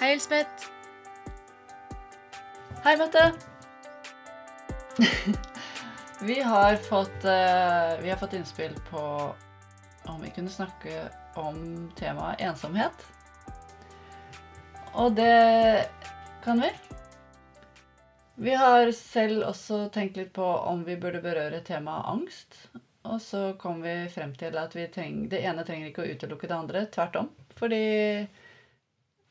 Hei, Elspeth. Hei, Mette. vi, har fått, uh, vi har fått innspill på om vi kunne snakke om temaet ensomhet. Og det kan vi. Vi har selv også tenkt litt på om vi burde berøre temaet angst. Og så kom vi frem til at treng, det ene trenger ikke å utelukke det andre. Tvert om. Fordi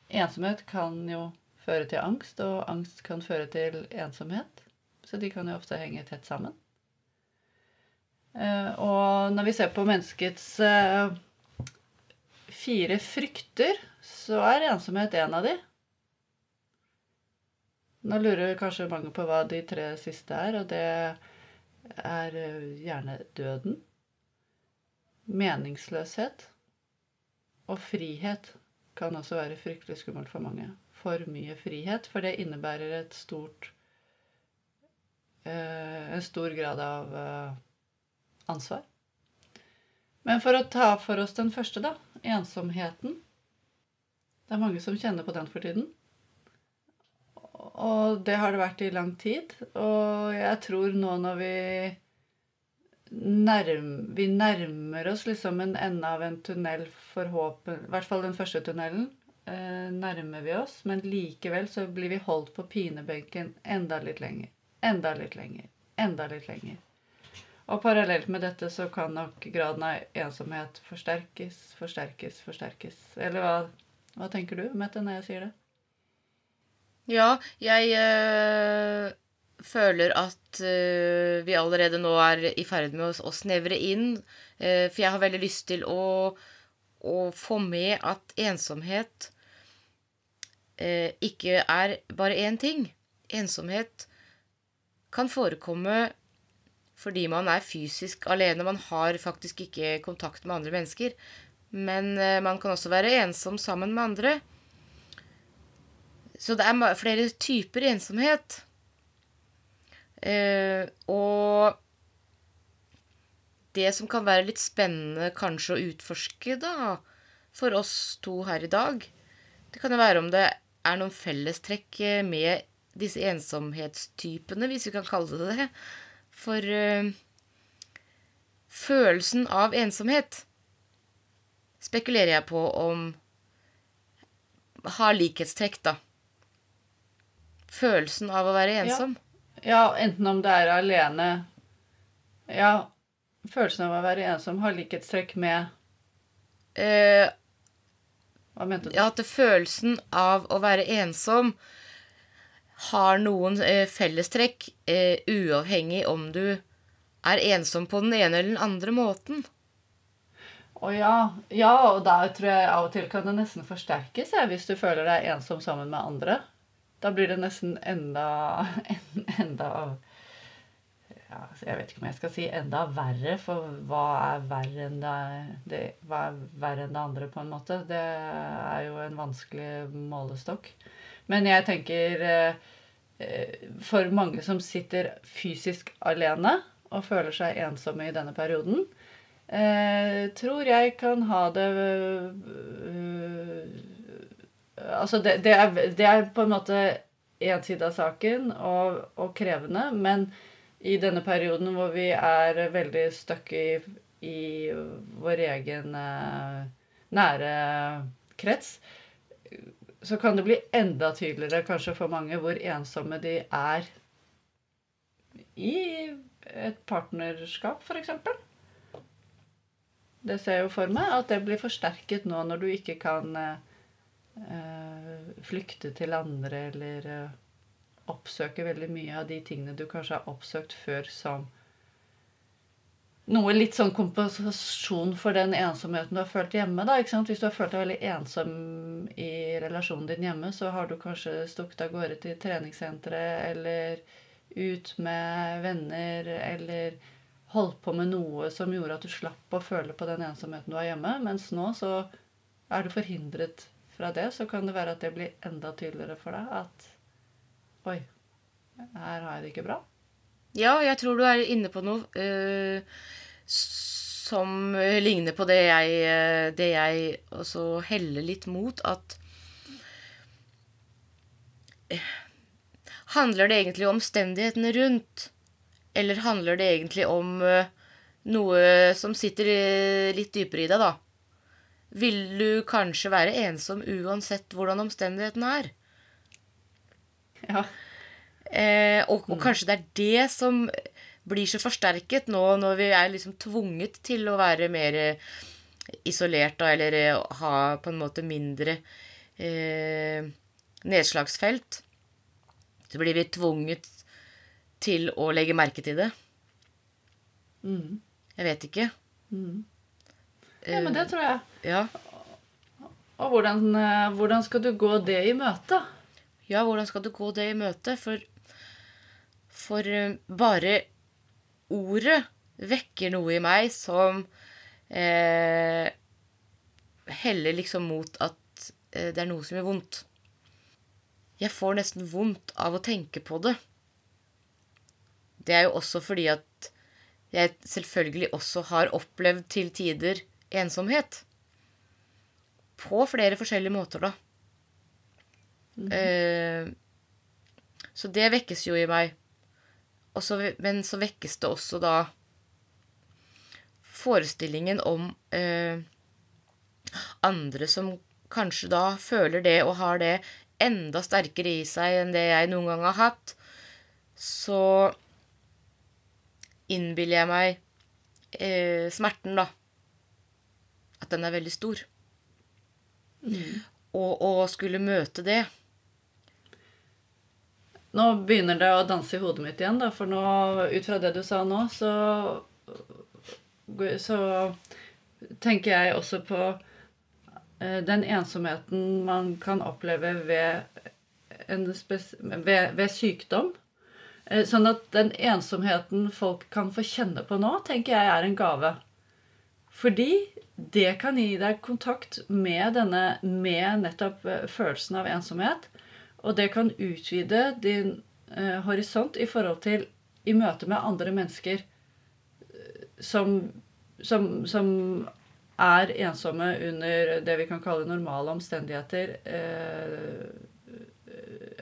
ensomhet kan jo føre til angst, og angst kan føre til ensomhet. Så de kan jo ofte henge tett sammen. Eh, og når vi ser på menneskets eh, fire frykter, så er ensomhet en av de. Nå lurer kanskje mange på hva de tre siste er, og det er eh, gjerne døden, meningsløshet og frihet kan også være fryktelig skummelt for mange. For mye frihet, for det innebærer et stort En stor grad av ansvar. Men for å ta for oss den første, da. Ensomheten. Det er mange som kjenner på den for tiden. Og det har det vært i lang tid. Og jeg tror nå når vi, nærm, vi nærmer oss liksom en ende av en tunnel, forhåpen, i hvert fall den første tunnelen, eh, nærmer vi oss. Men likevel så blir vi holdt på pinebenken enda litt lenger. Enda litt lenger. Enda litt lenger. Og parallelt med dette så kan nok graden av ensomhet forsterkes, forsterkes, forsterkes. Eller hva, hva tenker du, Mette, når jeg sier det? Ja, jeg øh, føler at uh, vi allerede nå er i ferd med å, å snevre inn. Uh, for jeg har veldig lyst til å, å få med at ensomhet ikke er bare én ting. Ensomhet kan forekomme fordi man er fysisk alene. Man har faktisk ikke kontakt med andre mennesker. Men man kan også være ensom sammen med andre. Så det er flere typer ensomhet. Eh, og det som kan være litt spennende kanskje å utforske, da, for oss to her i dag, det kan jo være om det er noen fellestrekk med disse ensomhetstypene, hvis vi kan kalle det det. For uh, følelsen av ensomhet spekulerer jeg på om har likhetstrekk, da. Følelsen av å være ensom. Ja. Ja, enten om det er alene Ja, følelsen av å være ensom har likhetstrekk med eh, Hva mente du? Ja, at følelsen av å være ensom har noen eh, fellestrekk, eh, uavhengig om du er ensom på den ene eller den andre måten. Å ja. Ja, og der tror jeg av og til kan det nesten forsterkes jeg, hvis du føler deg ensom sammen med andre. Da blir det nesten enda enda ja, Jeg vet ikke om jeg skal si enda verre, for hva er verre enn det, det, er verre enn det andre, på en måte? Det er jo en vanskelig målestokk. Men jeg tenker eh, for mange som sitter fysisk alene og føler seg ensomme i denne perioden, eh, tror jeg kan ha det Altså, det, det, er, det, er, på en måte én side av saken og, og, krevende, men i denne perioden hvor vi er veldig stuck i, i vår egen eh, nære krets, så kan det bli enda tydeligere kanskje for mange hvor ensomme de er i et partnerskap, f.eks. Det ser jeg jo for meg at det blir forsterket nå når du ikke kan eh, flykte til andre eller eh, oppsøke veldig mye av de tingene du kanskje har oppsøkt før som noe litt sånn kompensasjon for den ensomheten du har følt hjemme. da, ikke sant? Hvis du har følt deg veldig ensom i relasjonen din hjemme, så har du kanskje stukket av gårde til treningssenteret eller ut med venner eller holdt på med noe som gjorde at du slapp å føle på den ensomheten du har hjemme. Mens nå så er du forhindret fra det, så kan det være at det blir enda tydeligere for deg at Oi, her har jeg det ikke bra. Ja, jeg tror du er inne på noe uh, som ligner på det jeg, det jeg også heller litt mot. At Handler det egentlig om omstendighetene rundt? Eller handler det egentlig om eh, noe som sitter eh, litt dypere i deg, da? Vil du kanskje være ensom uansett hvordan omstendighetene er? Ja. Eh, og, og kanskje det er det som blir så forsterket nå når vi er liksom tvunget til å være mer eh, isolert, da, eller eh, ha på en måte mindre eh, nedslagsfelt. Så blir vi tvunget til å legge merke til det. Mm. Jeg vet ikke. Mm. Ja, men det tror jeg. Ja. Og hvordan, eh, hvordan skal du gå det i møte? ja, hvordan skal du gå det i møte? For, for eh, bare ordet vekker noe i meg som eh, heller liksom mot at eh, det er noe som gjør vondt. Jeg får nesten vondt av å tenke på det. Det er jo også fordi at jeg selvfølgelig også har opplevd til tider ensomhet. På flere forskjellige måter, da. Eh, så det vekkes jo i meg. Og så, men så vekkes det også da forestillingen om eh, andre som kanskje da føler det og har det enda sterkere i seg enn det jeg noen gang har hatt. Så innbiller jeg meg eh, smerten, da. At den er veldig stor. Og å skulle møte det Nå begynner det å danse i hodet mitt igjen, da, for nå, ut fra det du sa nå, så, så tenker jeg også på eh, den ensomheten man kan oppleve ved, ved, ved sykdom. Eh, Sånn at den ensomheten folk kan få kjenne på nå, tenker jeg er en gave. Fordi det kan gi deg kontakt med denne, med nettopp eh, følelsen av ensomhet. Og det kan utvide din eh, horisont i forhold til i møte med andre mennesker eh, som, som, som er ensomme under det vi kan kalle normale omstendigheter eh,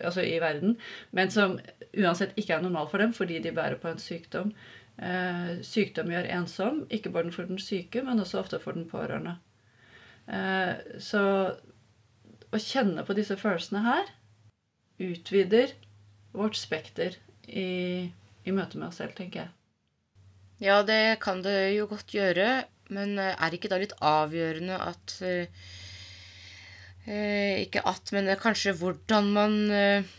altså i verden, men som uansett ikke er normal for dem fordi de bærer på en sykdom. Eh, sykdom gjør ensom, ikke bare for den syke, men også ofte for den pårørende. Eh, så å kjenne på disse følelsene her utvider vårt spekter i, i møte med oss selv, tenker jeg. Ja, det kan det jo godt gjøre, men eh, er det ikke da litt avgjørende at eh, eh, Ikke at, men kanskje hvordan man eh,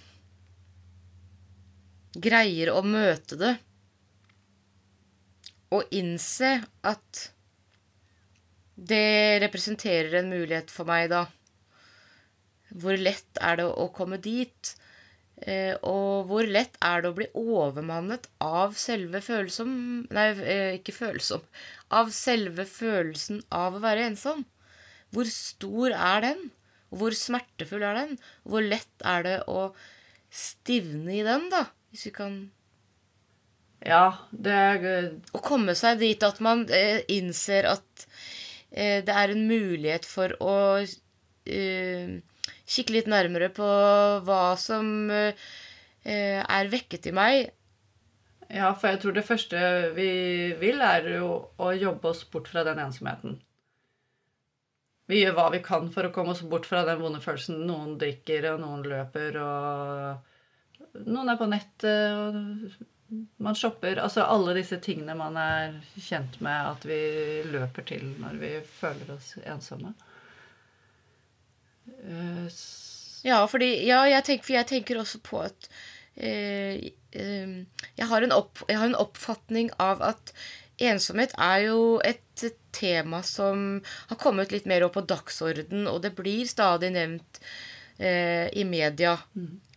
greier å møte det. Og innse at det representerer en mulighet for meg, da. Hvor lett er det å komme dit? Eh, og hvor lett er det å bli overmannet av selve følsom Nei, eh, ikke følsom. Av selve følelsen av å være ensom. Hvor stor er den? Hvor smertefull er den? Hvor lett er det å stivne i den, da? Hvis vi kan Ja, det er Å komme seg dit at man eh, innser at eh, det er en mulighet for å eh, kikke litt nærmere på hva som eh, er vekket i meg. Ja, for jeg tror det første vi vil, er jo å jobbe oss bort fra den ensomheten. Vi gjør hva vi kan for å komme oss bort fra den vonde følelsen. Noen drikker, og noen løper, og noen er på nettet, og man shopper. Altså alle disse tingene man er kjent med at vi løper til når vi føler oss ensomme. Uh, Ja, fordi, ja jeg, tenker, for jeg tenker også på at uh, uh, jeg, har en opp, jeg har en oppfatning av at ensomhet er jo et tema som har kommet litt mer opp på dagsorden, og det blir stadig nevnt i media.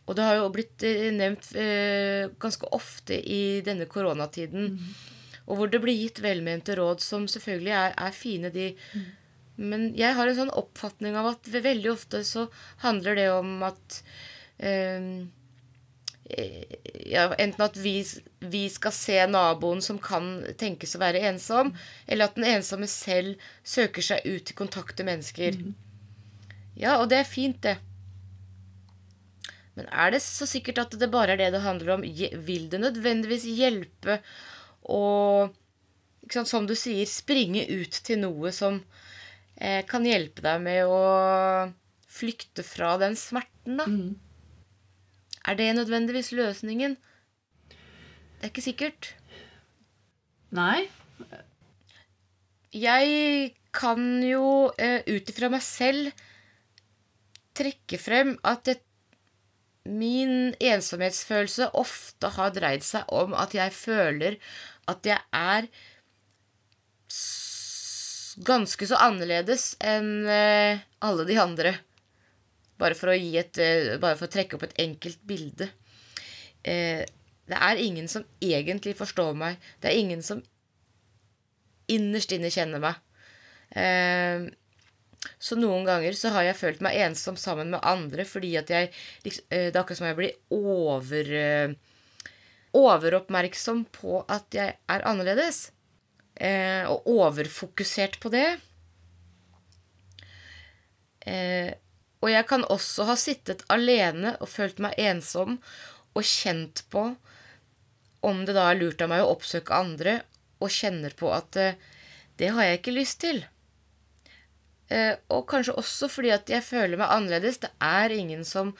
Og det har jo blitt eh, nevnt eh, ganske ofte i denne koronatiden. Og hvor det blir gitt velmente råd som selvfølgelig er, er fine, de. Men jeg har en sånn oppfatning av at veldig ofte så handler det om at eh, ja, Enten at vi, vi skal se naboen som kan tenkes å være ensom, eller at den ensomme selv søker seg ut til med mennesker. Ja, og det er fint, det. Men er det så sikkert at det bare er det det handler om? Vil det nødvendigvis hjelpe å Som du sier, springe ut til noe som eh, kan hjelpe deg med å flykte fra den smerten, da? Mm. Er det nødvendigvis løsningen? Det er ikke sikkert. Nei. Jeg kan jo eh, ut ifra meg selv trekke frem at det, min ensomhetsfølelse ofte har dreid seg om at jeg føler at jeg er ganske så annerledes enn eh, alle de andre. Bare for et eh, Bare for å trekke opp et enkelt bilde. Eh, det er ingen som egentlig forstår meg. Det er ingen som innerst inne kjenner meg. Så noen ganger så har jeg følt meg ensom sammen med andre fordi at jeg liksom, Det er akkurat som jeg blir over eh, Overoppmerksom på at jeg er annerledes. Eh, og overfokusert på det. Eh, og jeg kan også ha sittet alene og følt meg ensom og kjent på om det da er lurt av meg å oppsøke andre, og kjenner på at eh, det har jeg ikke lyst til. Eh, og kanskje også fordi at jeg føler meg annerledes. Det er ingen som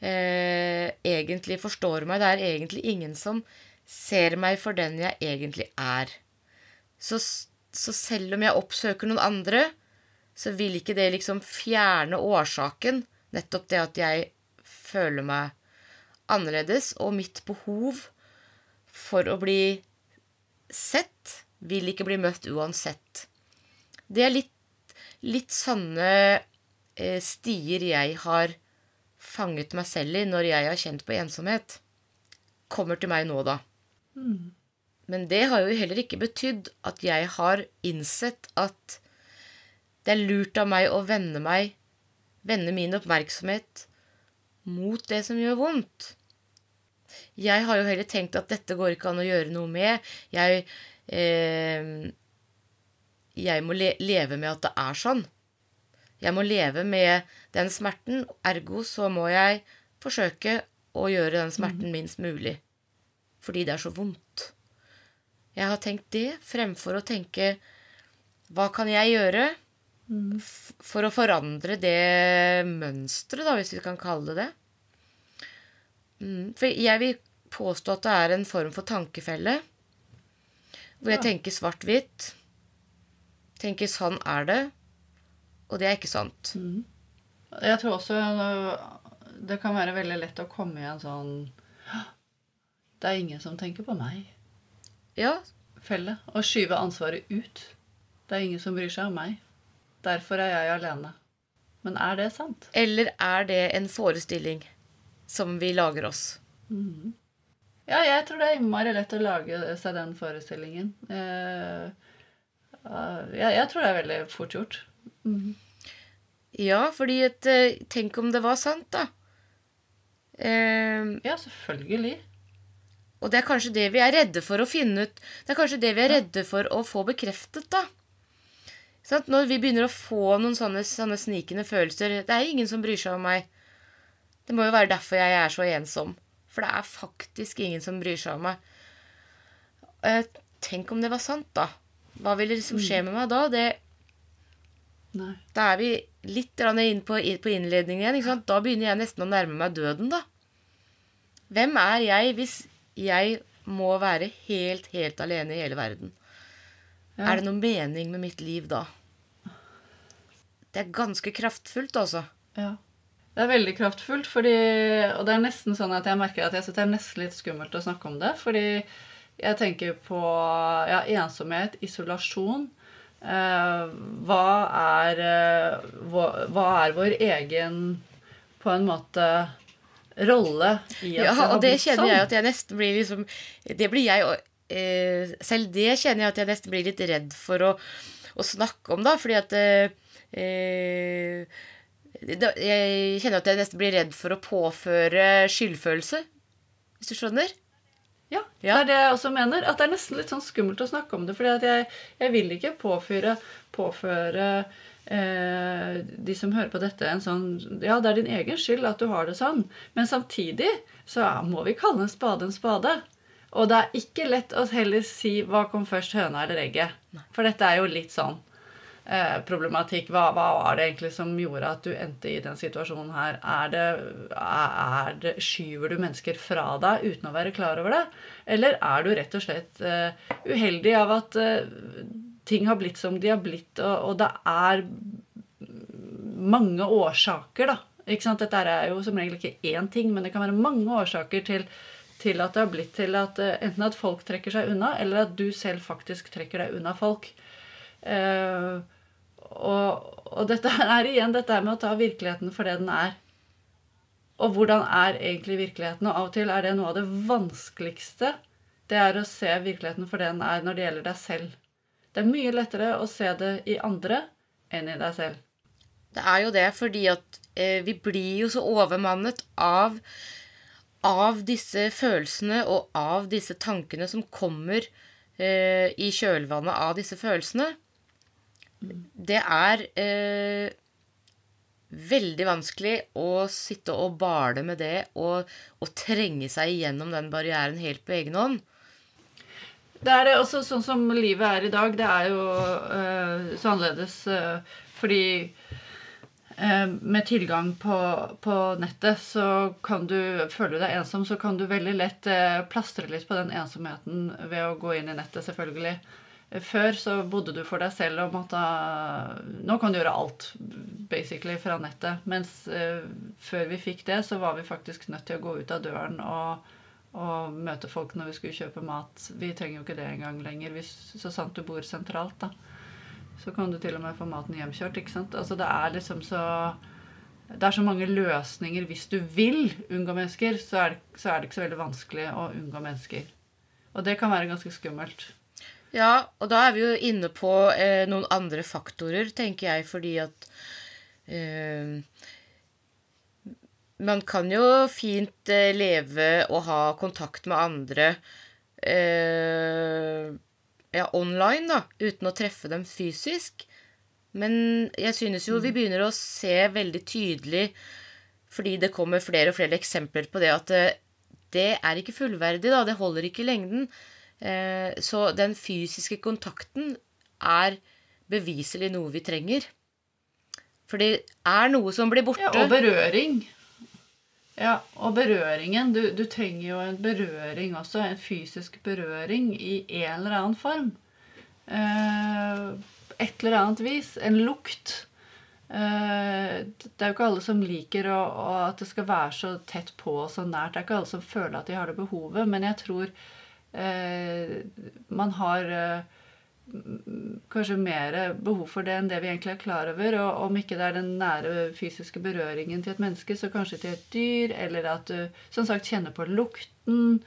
eh, egentlig forstår meg. Det er egentlig ingen som ser meg for den jeg egentlig er. Så, så selv om jeg oppsøker noen andre, så vil ikke det liksom fjerne årsaken. Nettopp det at jeg føler meg annerledes, og mitt behov for å bli sett vil ikke bli møtt uansett. Det er litt, litt sånne eh, stier jeg har fanget meg selv i når jeg har kjent på ensomhet. Kommer til meg nå, da. Men det har jo heller ikke betydd at jeg har innsett at det er lurt av meg å vende meg Vende min oppmerksomhet mot det som gjør vondt. Jeg har jo heller tenkt at dette går ikke an å gjøre noe med. Jeg eh, Jeg må le leve med at det er sånn. Jeg må leve med den smerten, ergo så må jeg forsøke å gjøre den smerten minst mulig. Fordi det er så vondt. Jeg har tenkt det fremfor å tenke hva kan jeg gjøre for å forandre det mønsteret, da, hvis vi kan kalle det det. Mm, For jeg vil påstå at det er en form for tankefelle. Hvor jeg tenker svart-hvitt. Tenker sånn er det. Og det er ikke sant. Jeg tror også øh, det kan være veldig lett å komme i en sånn Det er ingen som tenker på meg. Ja, Felle. Og skyve ansvaret ut. Det er ingen som bryr seg om meg. Derfor er jeg alene. Men er det sant? Eller er det en forestilling som vi lager oss? Ja, jeg tror det er innmari lett å lage seg den forestillingen. Eh, jeg, jeg tror det er veldig fort gjort. Ja, fordi at, eh, Tenk om det var sant, da. Eh, Ja, selvfølgelig. Og det er kanskje det vi er redde for å finne ut. Det er kanskje det vi er redde for å få bekreftet, da. Sånn, Når vi begynner å få noen sånne, sånne snikende følelser Det er ingen som bryr seg om meg. Det må jo være derfor jeg er så ensom. For det er faktisk ingen som bryr seg om meg. Eh, tenk om det var sant, da. Hva ville liksom skje med meg da? Det, da er vi litt inn på, på innledningen igjen. Da begynner jeg nesten å nærme meg døden, da. Hvem er jeg hvis jeg må være helt, helt alene i hele verden? Ja. Er det noen mening med mitt liv da? Det er ganske kraftfullt, altså. Ja. Det er veldig kraftfullt, fordi, og det er nesten sånn at jeg merker at jeg synes det er nesten litt skummelt å snakke om det. Fordi jeg tenker på ja, ensomhet, isolasjon. Eh, hva, er, eh, hva, hva er vår egen på en måte rolle i at Ja, det har blitt sånn? jeg at jeg nesten blir liksom Det blir jeg eh, Selv det kjenner jeg at jeg nesten blir litt redd for å, å snakke om, da, fordi at eh, eh, Jeg kjenner at jeg nesten blir redd for å påføre skyldfølelse, hvis du skjønner? Ja, Ja. det er det jeg også mener. At det er nesten litt sånn skummelt å snakke om det. For jeg, jeg vil ikke påføre, påføre eh, de som hører på dette, en sånn Ja, det er din egen skyld at du har det sånn, men samtidig så må vi kalle en spade en spade. Og det er ikke lett å heller si hva kom først, høna eller egget. For dette er jo litt sånn problematikk. Hva, hva, var det egentlig som gjorde at du endte i den situasjonen her? Er det, er det, Skyver du mennesker fra deg uten å være klar over det? Eller er du rett og slett uh, uheldig av at uh, ting har blitt som de har blitt, og, og det er mange årsaker, da. Ikke sant? Dette er jo som regel ikke én ting, men det kan være mange årsaker til til at det har blitt til at uh, enten at folk trekker seg unna, eller at du selv faktisk trekker deg unna folk. Uh, og, og, dette er igjen dette med å ta virkeligheten for det den er. Og hvordan er egentlig virkeligheten? Og av og til er det noe av det vanskeligste. Det er å se virkeligheten for det den er når det gjelder deg selv. Det er mye lettere å se det i andre enn i deg selv. Det er jo det fordi at eh, vi blir jo så overmannet av av disse følelsene og av disse tankene som kommer eh, i kjølvannet av disse følelsene, det er eh, veldig vanskelig å sitte og bale med det og, og, trenge seg igjennom den barrieren helt på egen hånd. Det er også sånn som livet er i dag. Det er jo eh, så annerledes eh, fordi Eh, med tilgang på, på, nettet, så kan du føle deg ensom, så kan du veldig lett eh, plastre litt på den ensomheten ved å gå inn i nettet, selvfølgelig. Før så bodde du for deg selv og måtte Nå kan du gjøre alt, basically, fra nettet. Mens eh, før vi fikk det, så var vi faktisk nødt til å gå ut av døren og, og møte folk når vi skulle kjøpe mat. Vi trenger jo ikke det engang lenger, hvis, så sant du bor sentralt, da så kan du til og med få maten hjemkjørt. ikke sant? Altså Det er liksom så det er så mange løsninger. Hvis du vil unngå mennesker, så er, det, så er det ikke så veldig vanskelig å unngå mennesker. Og det kan være ganske skummelt. Ja, og da er vi jo inne på eh, noen andre faktorer, tenker jeg, fordi at eh, Man kan jo fint eh, leve og ha kontakt med andre eh, ja, online, da, uten å treffe dem fysisk. Men jeg synes jo vi mm. begynner å se veldig tydelig, fordi det kommer flere og flere eksempler på det, at det, det er ikke fullverdig, da. Det holder ikke i lengden. Eh, så den fysiske kontakten er beviselig noe vi trenger. For det er noe som blir borte. Ja, og berøring. Ja, og berøringen du, du, trenger jo en berøring også. En fysisk berøring i en eller annen form. Eh, et eller annet vis. En lukt. Eh, det er jo ikke alle som liker å, å, at det skal være så tett på og så nært. Det er ikke alle som føler at de har det behovet. Men jeg tror man har eh, kanskje mer behov for det enn det vi egentlig er klar over. Og om ikke det er den nære fysiske berøringen til et menneske, så kanskje til et dyr, eller at du som sagt kjenner på lukten,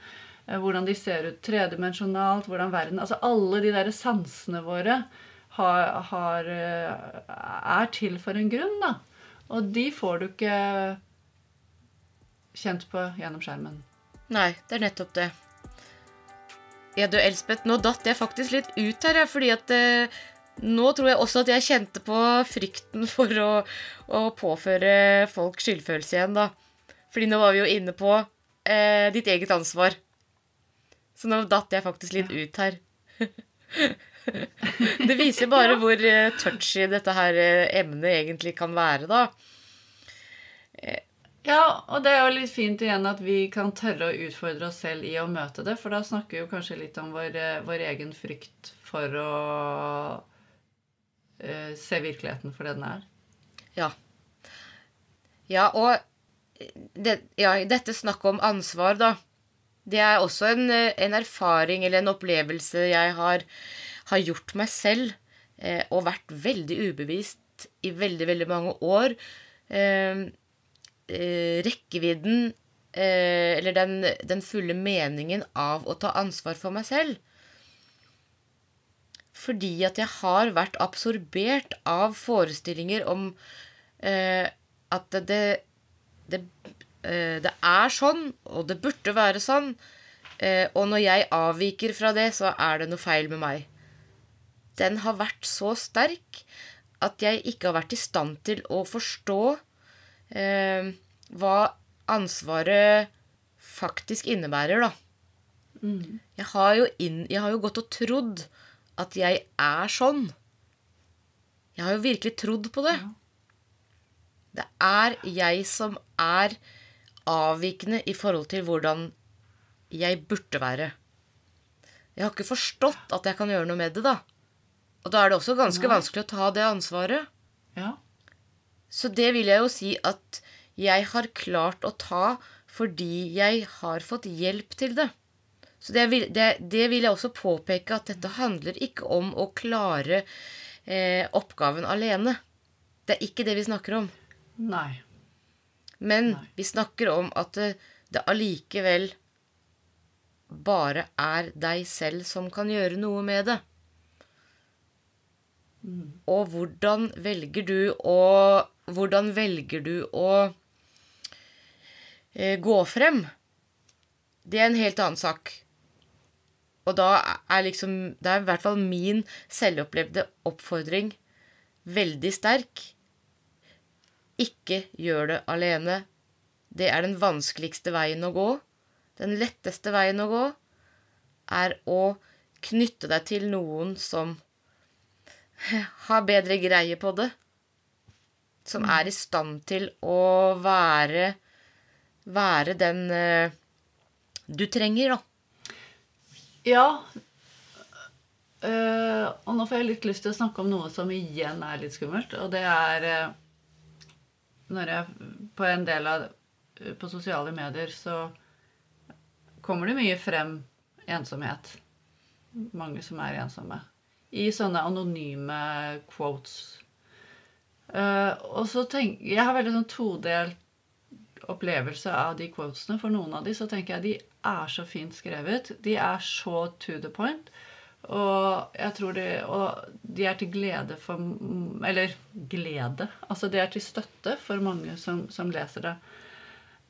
eh, hvordan de ser ut tredimensjonalt, hvordan verden Altså alle de der sansene våre har, har, eh, er til for en grunn, da. Og de får du ikke kjent på gjennom skjermen. Nei, det er nettopp det. Ja, du, Elspeth, nå datt jeg faktisk litt ut her, ja, fordi at eh, nå tror jeg også at jeg kjente på frykten for å, å påføre folk skyldfølelse igjen, da. Fordi nå var vi jo inne på eh, ditt eget ansvar. Så nå datt jeg faktisk litt ut her. det viser bare hvor eh, touchy dette her eh, emnet egentlig kan være, da. Ja, og det er jo litt fint igjen at vi kan tørre å utfordre oss selv i å møte det. For da snakker vi jo kanskje litt om vår, eh, vår egen frykt for å uh, se virkeligheten for det den er. Ja. Ja, og det, ja, dette snakket om ansvar, da. Det er også en, en erfaring eller en opplevelse jeg har, har gjort meg selv, eh, og vært veldig ubevisst i veldig, veldig mange år. Eh, eh, rekkevidden eh, Eller den, den, fulle meningen av å ta ansvar for meg selv. Fordi at jeg har vært absorbert av forestillinger om eh, at det, det, det, eh, er sånn, og det burde være sånn. Eh, og når jeg avviker fra det, så er det noe feil med meg. den har vært så sterk at jeg ikke har vært i stand til å forstå eh, hva ansvaret faktisk innebærer, da. Jeg, har inn, jeg har jo gått og trodd at jeg er sånn. Jeg har jo virkelig trodd på det. Det er jeg som er avvikende i forhold til hvordan jeg burde være. Jeg har ikke forstått at jeg kan gjøre noe med det, da. Og da er det også ganske Nei. vanskelig å ta det ansvaret. Ja. Så det vil jeg jo si at jeg har klart å ta fordi jeg har fått hjelp til det. Så det vil, det, det vil jeg også påpeke at dette handler ikke om å klare eh, oppgaven alene. Det er ikke det vi snakker om. Nei. Men Nei. vi snakker om at det, det allikevel bare er deg selv som kan gjøre noe med det. Og hvordan velger du å Hvordan velger du å eh, gå frem? Det er en helt annen sak. Og da er liksom Det er i hvert fall min selvopplevde oppfordring veldig sterk. Ikke gjør det alene. Det er den vanskeligste veien å gå. Den letteste veien å gå er å knytte deg til noen som har bedre greie på det. Som er i stand til å være Være den eh, du trenger, da. Ja. Uh, og nå får jeg litt lyst til å snakke om noe som igjen er litt skummelt. Og det er uh, Når jeg på en del av På sosiale medier så kommer det mye frem ensomhet. Mange som er ensomme. I sånne anonyme quotes. Eh, og så tenk, Jeg har veldig sånn todelt opplevelse av de quotesene. For noen av de så tenker jeg de er så fint skrevet. De er så to the point. Og jeg tror de, og de er til glede for Eller glede. Altså de er til støtte for mange som, som leser det.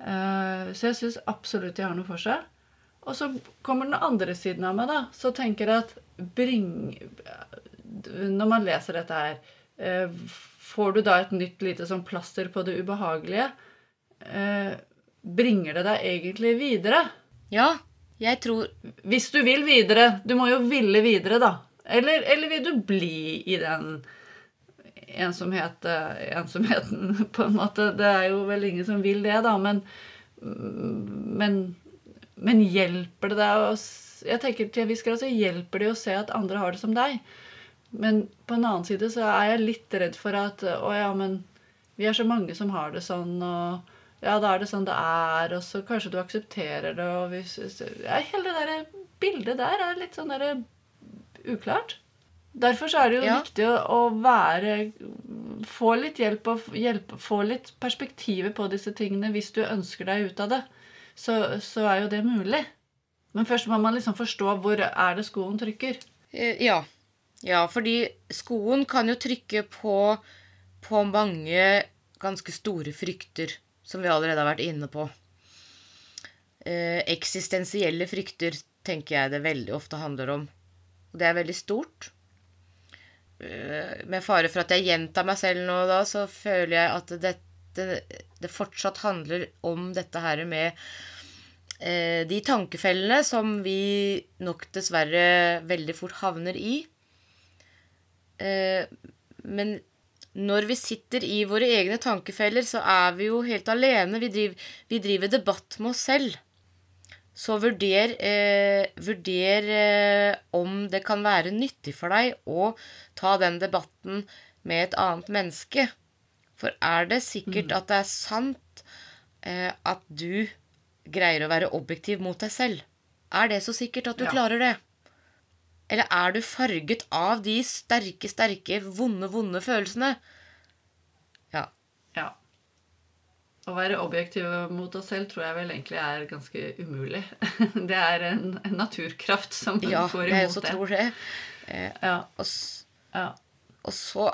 Uh, så jeg syns absolutt de har noe for seg. Og så kommer den andre siden av meg, da. Så tenker jeg at bring Når man leser dette her, får du da et nytt lite sånn plaster på det ubehagelige? Eh, bringer det deg egentlig videre? Ja, jeg tror Hvis du vil videre. Du må jo ville videre, da. Eller, eller vil du bli i den ensomhet, eh, ensomheten, på en måte? Det er jo vel ingen som vil det, da. Men, men, men hjelper det deg å Jeg tenker til en viss grad så hjelper det å se at andre har det som deg. Men på en annen side så er jeg litt redd for at Å ja, men vi er så mange som har det sånn, og ja, da er det sånn det er, og så kanskje du aksepterer det, og hvis ja, Hele det der bildet der er litt sånn der uklart. Derfor så er det jo Ja. viktig å, å være Få litt hjelp og hjelp, få litt perspektiver på disse tingene hvis du ønsker deg ut av det. Så, så er jo det mulig. Men først må man liksom forstå hvor er det skoen trykker. Eh, Ja. Ja, fordi skoen kan jo trykke på, på mange ganske store frykter, som vi allerede har vært inne på. Eh, eksistensielle frykter tenker jeg det veldig ofte handler om. Og det er veldig stort. Eh, med fare for at jeg gjentar meg selv nå, da, så føler jeg at dette, det fortsatt handler om dette her med eh, de tankefellene som vi nok dessverre veldig fort havner i. Eh, men når vi sitter i våre egne tankefeller, så er vi jo helt alene. Vi driver, vi driver debatt med oss selv. Så vurder, eh, vurder eh, om det kan være nyttig for deg å ta den debatten med et annet menneske. For er det sikkert at det er sant eh, at du greier å være objektiv mot deg selv? Er det så sikkert at du Ja. klarer det? Eller er du farget av de sterke, sterke, vonde, vonde følelsene? Ja. Ja. Å være objektiv mot oss selv tror jeg vel egentlig er ganske umulig. Det er en, en naturkraft som Ja, går jeg imot også det. tror det. Eh, Ja, og, ja. og, så,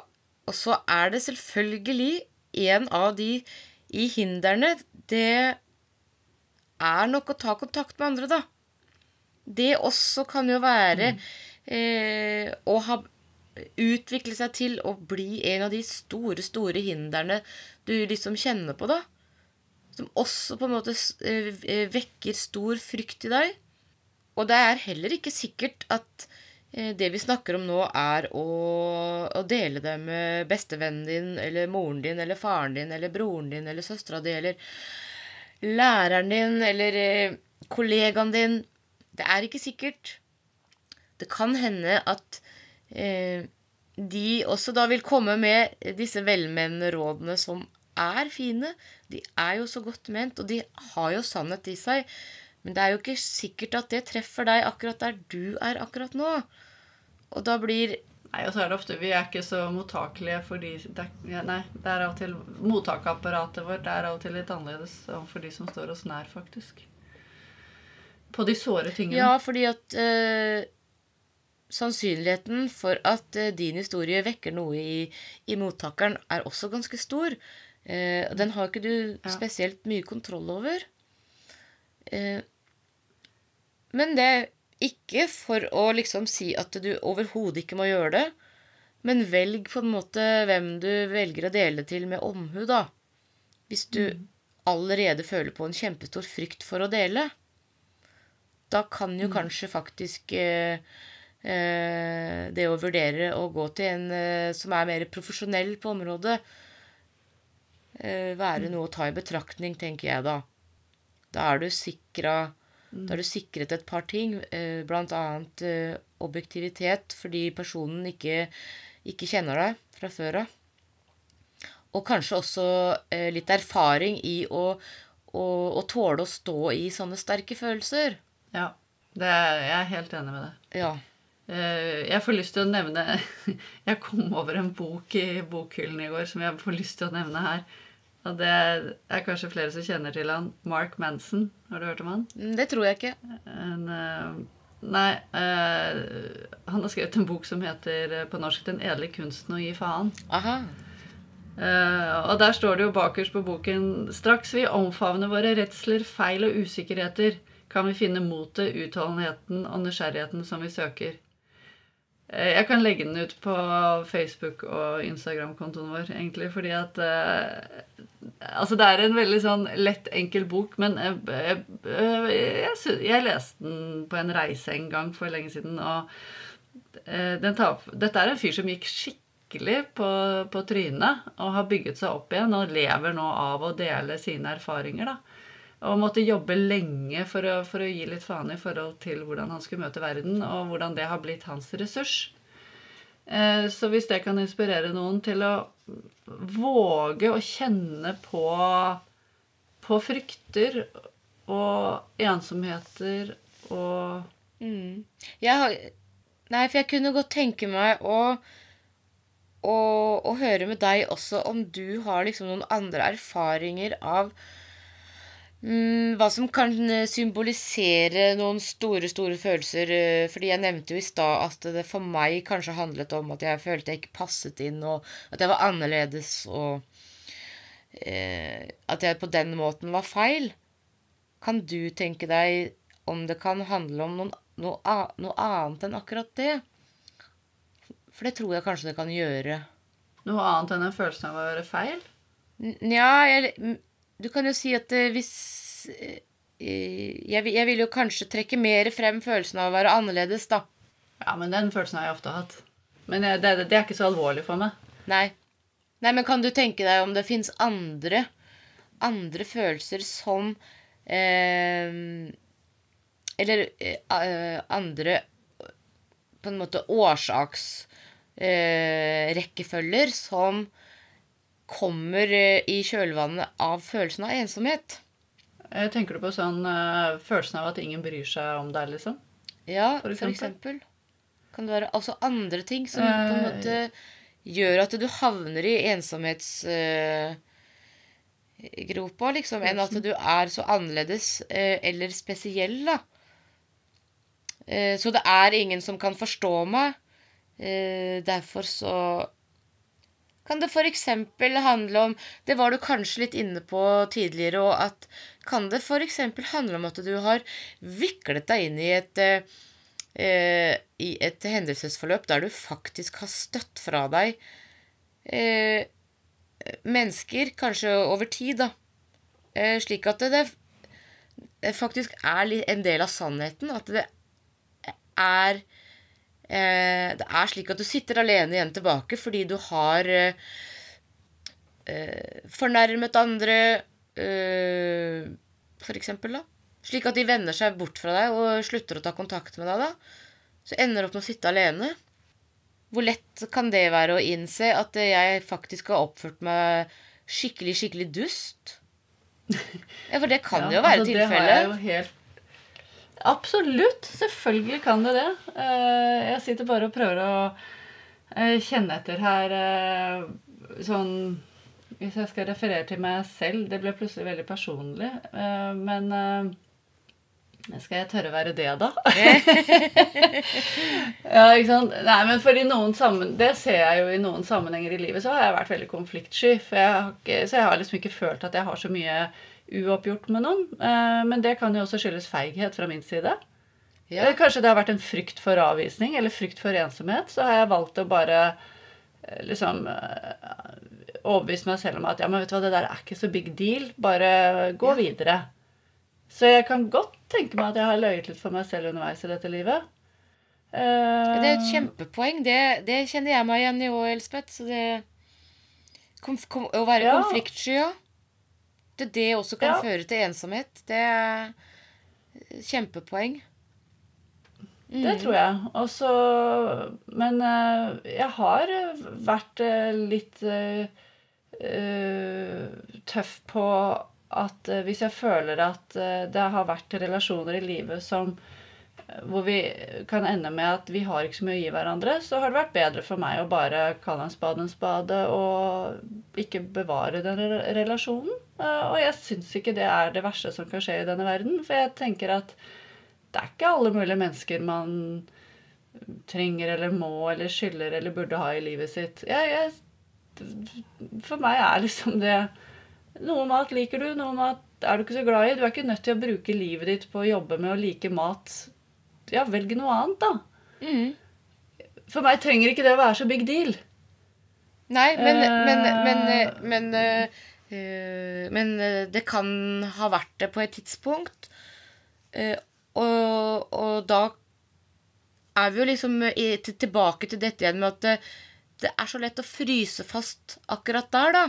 og så er det selvfølgelig en av de i hindrene Det er nok å ta kontakt med andre, da. Det også kan jo være eh, å ha utvikle seg til å bli en av de store, store hindrene du liksom kjenner på, da. Som også på en måte eh, eh, vekker stor frykt i deg. Og det er heller ikke sikkert at eh, det vi snakker om nå, er å, å dele det med bestevennen din eller moren din eller faren din eller broren din eller søstera di eller læreren din eller kollegaen din. Det er ikke sikkert. Det kan hende at eh, de også da vil komme med disse velmenende rådene som er fine. De er jo så godt ment, og de har jo sannhet i seg. Men det er jo ikke sikkert at det treffer deg akkurat der du er akkurat nå. Og da blir Nei, og så er det ofte Vi er ikke så mottakelige for de Nei, det er av og til Mottakeapparatet vårt det er av og til litt annerledes for de som står oss nær, faktisk. På de såre tingene. Ja, fordi at øh, sannsynligheten for at uh, din historie vekker noe i, i, mottakeren, er også ganske stor. Uh, den har ikke du ja. spesielt mye kontroll over. Uh, men det er ikke for å liksom si at du overhodet ikke må gjøre det. Men velg på en måte hvem du velger å dele til med omhu, da. Hvis du mm. allerede føler på en kjempestor frykt for å dele. Da kan jo mm. kanskje faktisk eh, Eh, det å vurdere å gå til en eh, som er mer profesjonell på området, eh, være noe å ta i betraktning, tenker jeg da. Da er du sikra Da er du sikret et par ting, blant annet objektivitet, fordi personen ikke, ikke kjenner deg fra før av. Og kanskje også litt erfaring i å, å, å tåle å stå i sånne sterke følelser. Ja. Er, jeg er helt enig med det. Ja. Eh, jeg får lyst til å nevne Jeg kom over en bok i bokhyllen i går som jeg får lyst til å nevne her. Og det er kanskje flere som kjenner til han. Mark Manson. Har du hørt om han? Mm, det tror jeg ikke. En, uh, nei uh, Han har skrevet en bok som heter på norsk 'Den edle kunsten å gi faen'. Aha. Og der står det jo bakerst på boken Straks vi omfavner våre redsler, feil og usikkerheter, kan vi finne motet, utholdenheten og nysgjerrigheten som vi søker. Eh, jeg kan legge den ut på Facebook og Instagram-kontoen vår, egentlig, fordi at uh, Altså, det er en veldig sånn lett, enkel bok, men jeg, uh, jeg, jeg, leste den på en reise en gang for lenge siden, og tar, Dette er en fyr som gikk skikkelig på, på trynet og har bygget seg opp igjen og lever nå av å dele sine erfaringer, da. Og måtte jobbe lenge for å, for å, gi litt faen i forhold til hvordan han skulle møte verden, og hvordan det har blitt hans ressurs. Eh, så hvis det kan inspirere noen til å våge å kjenne på, på frykter og ensomheter og mm. har, Nei, for jeg kunne godt tenke meg å, å, å høre med deg også om du har liksom noen andre erfaringer av hva som kan eh, symbolisere noen store, store følelser. Eh, fordi jeg nevnte jo i stad at det for meg kanskje handlet om at jeg følte jeg ikke passet inn, og at jeg var annerledes, og eh, at jeg på den måten var feil. Kan du tenke deg om det kan handle om noen, noe, noe annet enn akkurat det? For det tror jeg kanskje det kan gjøre. Noe annet enn en følelse av å være feil? Nja, jeg du kan jo si at hvis eh, jeg, jeg, vil jo kanskje trekke mer frem følelsen av å være annerledes, da. Ja, men den følelsen har jeg ofte hatt. Men det, det, det er ikke så alvorlig for meg. Nei. Nei, men kan du tenke deg om det fins andre andre følelser som eh, Eller eh, andre på en måte årsaksrekkefølger eh, som kommer eh, i kjølvannet av følelsen av ensomhet. Eh, tenker du på sånn uh, følelsen av at ingen bryr seg om deg, liksom? Ja, for eksempel. for eksempel. Kan det være altså andre ting som uh, på en måte gjør at du havner i ensomhetsgropa, uh, liksom, enn at du er så annerledes eller spesiell, da. så det er ingen som kan forstå meg. derfor så kan det f.eks. handle om Det var du kanskje litt inne på tidligere, og at Kan det f.eks. handle om at du har viklet deg inn i et, eh, i et hendelsesforløp der du faktisk har støtt fra deg eh, mennesker, kanskje over tid, da, eh, slik at det, det faktisk er en del av sannheten. At det er eh, Det er slik at du sitter alene igjen tilbake fordi du har eh, eh, fornærmet andre, eh, for eksempel, da. Slik at de vender seg bort fra deg og slutter å ta kontakt med deg, da. Så ender du opp med å sitte alene. Hvor lett kan det være å innse at jeg faktisk har oppført meg skikkelig, skikkelig dust? Ja, for det kan jo være altså, det har jeg jo helt Absolutt. Selvfølgelig kan det det. Eh, Jeg sitter bare og prøver å eh, kjenne etter her eh, sånn Hvis jeg skal referere til meg selv Det ble plutselig veldig personlig. Men skal jeg tørre å være det, da? ja, ikke sant? Nei, men for i noen sammen, Det ser jeg jo i noen sammenhenger i livet, så har jeg vært veldig konfliktsky. Jeg har ikke, så jeg har liksom ikke følt at jeg har så mye uoppgjort med noen. Eh, Men det kan jo også skyldes feighet fra min side. Ja. Eller kanskje det har vært en frykt for avvisning eller frykt for ensomhet. Så har jeg valgt å bare eh, liksom eh, overbevise meg selv om at ja, men vet du hva, det der er ikke så big deal. Bare gå videre. Så jeg kan godt tenke meg at jeg har løyet litt for meg selv underveis i dette livet. Uh, Det er et kjempepoeng. Det, det kjenner jeg meg igjen i òg, Elspeth. Så det konf, kom, Å være Ja. konfliktsky, ja. Det det også kan Ja. føre til ensomhet. Det er kjempepoeng. Mm. Det tror jeg. Og så Men eh, jeg har vært eh, litt eh, tøff på at hvis jeg føler at det har vært relasjoner i livet som hvor vi kan ende med at vi har ikke så mye å gi hverandre, så har det vært bedre for meg å bare kalle en spade en spade og ikke bevare den relasjonen. Eh, Og jeg syns ikke det er det verste som kan skje i denne verden, for jeg tenker at det er ikke alle mulige mennesker man trenger eller må eller skylder eller burde ha i livet sitt. Jeg, jeg, for meg er liksom det Noe mat liker du, noe mat er du ikke så glad i. Du er ikke nødt til å bruke livet ditt på å jobbe med å like mat. Ja, velg noe annet, da. Mm. For meg trenger ikke det å være så big deal. Nei, men Men, Eh. men, eh, men, uh, men det kan ha vært det på et tidspunkt. Uh, og, og da er vi jo liksom tilbake til dette igjen med at det, det er så lett å fryse fast akkurat der, da.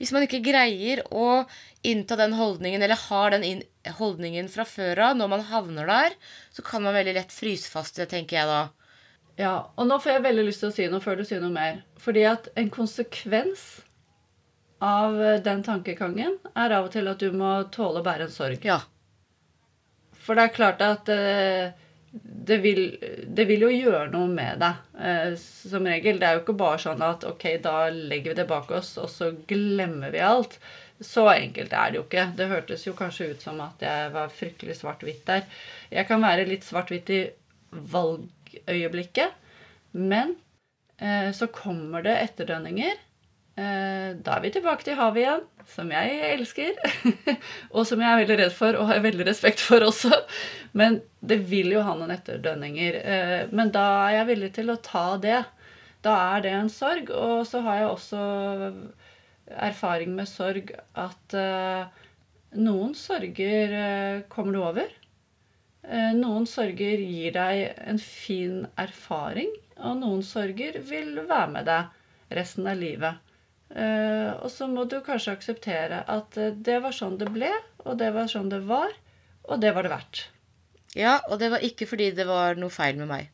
Hvis man ikke greier å innta den holdningen, eller har den holdningen fra før av når man havner der, så kan man veldig lett fryse fast det, tenker jeg da. Ja, og nå får jeg veldig lyst til å si noe før du sier noe mer. Fordi at en konsekvens av den tankegangen er av og til at du må tåle å bære en sorg. Ja. For det er klart at eh, det, vil, det vil jo gjøre noe med deg, eh, som regel. Det er jo ikke bare sånn at ok, da legger vi det bak oss, og så glemmer vi alt. Så enkelt er det jo ikke. Det hørtes jo kanskje ut som at jeg var fryktelig svart-hvitt der. Jeg kan være litt svart-hvitt i valgøyeblikket, men eh, så kommer det etterdønninger. Eh, da er vi tilbake til havet igjen, som jeg elsker. og som jeg er veldig redd for og har veldig respekt for også. Men det vil jo ha noen etterdønninger. Eh, men da er jeg villig til å ta det. Da er det en sorg. Og så har jeg også erfaring med sorg at eh, noen sorger kommer du over. Noen sorger gir deg en fin erfaring, og noen sorger vil være med deg resten av livet. Eh, og så må du kanskje akseptere at eh, det var sånn det ble, og det var sånn det var, og det var det verdt. ja, og det var ikke fordi det var noe feil med meg.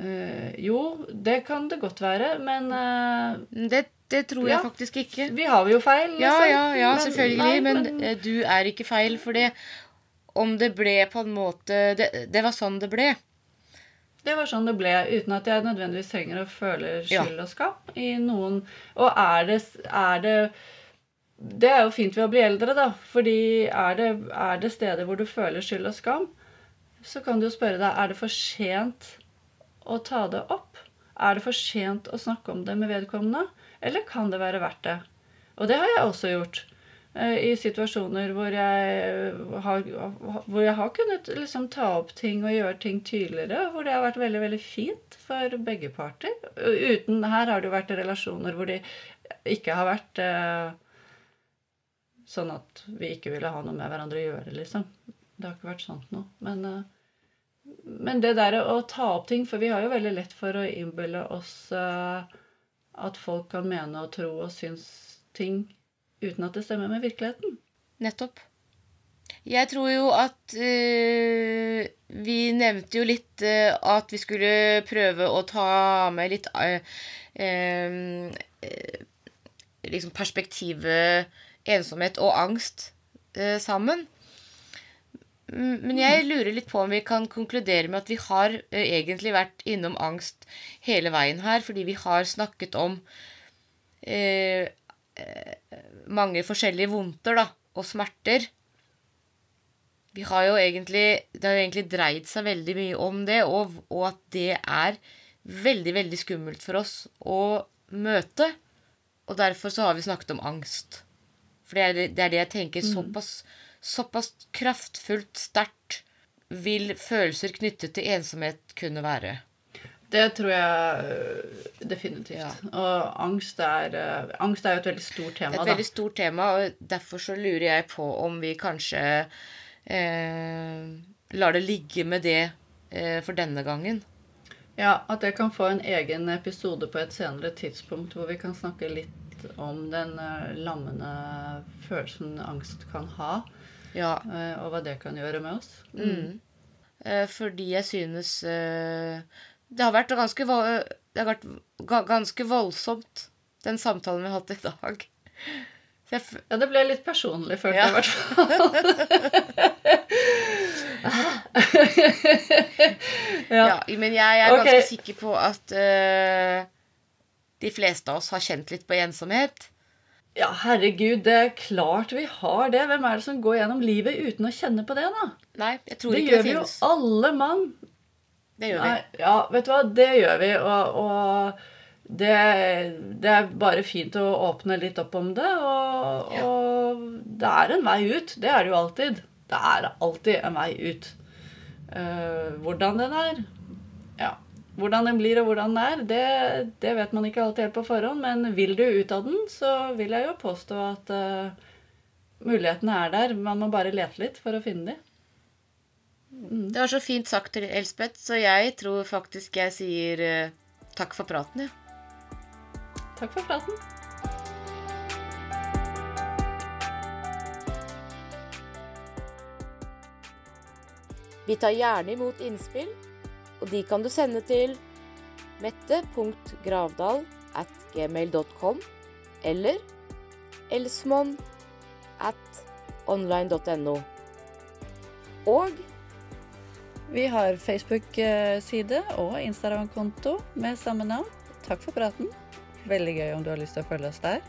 Uh, jo, det kan det godt være, men uh, Det, det tror Ja. jeg faktisk ikke. vi har jo feil. Ja, liksom. ja, ja, Men- selvfølgelig. nei, men men, du er ikke feil for det. Om det ble på en måte Det, det var sånn det ble. Det var sånn det ble, uten at jeg nødvendigvis trenger å føle skyld og skam i noen Og er det, er det Det er jo fint ved å bli eldre, da. Fordi er det, er det steder hvor du føler skyld og skam, så kan du jo spørre deg er det for sent å ta det opp. Er det for sent å snakke om det med vedkommende, eller kan det være verdt det? Og det har jeg også gjort. Eh, I situasjoner hvor jeg har, hvor jeg har kunnet liksom ta opp ting og gjøre ting tydeligere. Hvor det har vært veldig veldig fint for begge parter. Uten, her har det jo vært relasjoner hvor de ikke har vært eh, sånn at vi ikke ville ha noe med hverandre å gjøre, liksom. Det har ikke vært sånt noe. Men, eh, men det der å ta opp ting For vi har jo veldig lett for å innbille oss eh, at folk kan mene og tro og synes ting uten at det stemmer med virkeligheten. Nettopp. Jeg tror jo at øh, Vi nevnte jo litt øh, at vi skulle prøve å ta med litt øh, Liksom perspektivet ensomhet og angst sammen. Men jeg lurer litt på om vi kan konkludere med at vi har egentlig vært innom angst hele veien her, fordi vi har snakket om mange forskjellige vondter da, og smerter. Vi har jo egentlig, det har jo egentlig dreid seg veldig mye om det, og, og at det er veldig, veldig skummelt for oss å møte. Og derfor så har vi snakket om angst. For det er det, det, er det jeg tenker. Mm. Såpass, såpass kraftfullt, sterkt vil følelser knyttet til ensomhet kunne være. Det tror jeg øh, definitivt. Ja. Og angst er, øh, angst er jo et veldig stort tema. Et da. veldig stort tema, og derfor så lurer jeg på om vi kanskje eh, lar det ligge med det eh, for denne gangen. Ja, at jeg kan få en egen episode på et senere tidspunkt hvor vi kan snakke litt om den uh, lammende følelsen angst kan ha. Ja. Og hva det kan gjøre med oss. Mm. Mm. Uh, fordi jeg synes det har vært ganske, det har vært ganske voldsomt, den samtalen vi har hatt i dag. ja, det ble litt personlig, følte ja. jeg i hvert fall. ja. ja. men jeg er ganske okay. sikker på at uh, de fleste av oss har kjent litt på ensomhet. Ja, herregud, det er klart vi har det. Hvem er det som går gjennom livet uten å kjenne på det, da? Nei, jeg tror det ikke det finnes. Det gjør vi jo alle mann. Det gjør vi. ja, vet du hva, det gjør vi. Og, og det, det, er bare fint å åpne litt opp om det. Og, ja. og, det er en vei ut. Det er det jo alltid. Det er alltid en vei ut. Uh, hvordan den er Ja. Hvordan den blir og hvordan den er, det, det, vet man ikke alltid helt på forhånd. Men vil du ut av den, så vil jeg jo påstå at uh, mulighetene er der. Man må bare lete litt for å finne dem. Det var så fint sagt, Elspeth, så jeg tror faktisk jeg sier uh, takk for praten, ja. Takk for praten. Vi tar gjerne imot innspill, og de kan du sende til mette.gravdal at gmail.com eller elsmon at online.no. Og vi har Facebook-side og Instagram-konto med samme navn. Takk for praten. Veldig gøy om du har lyst til å følge oss der.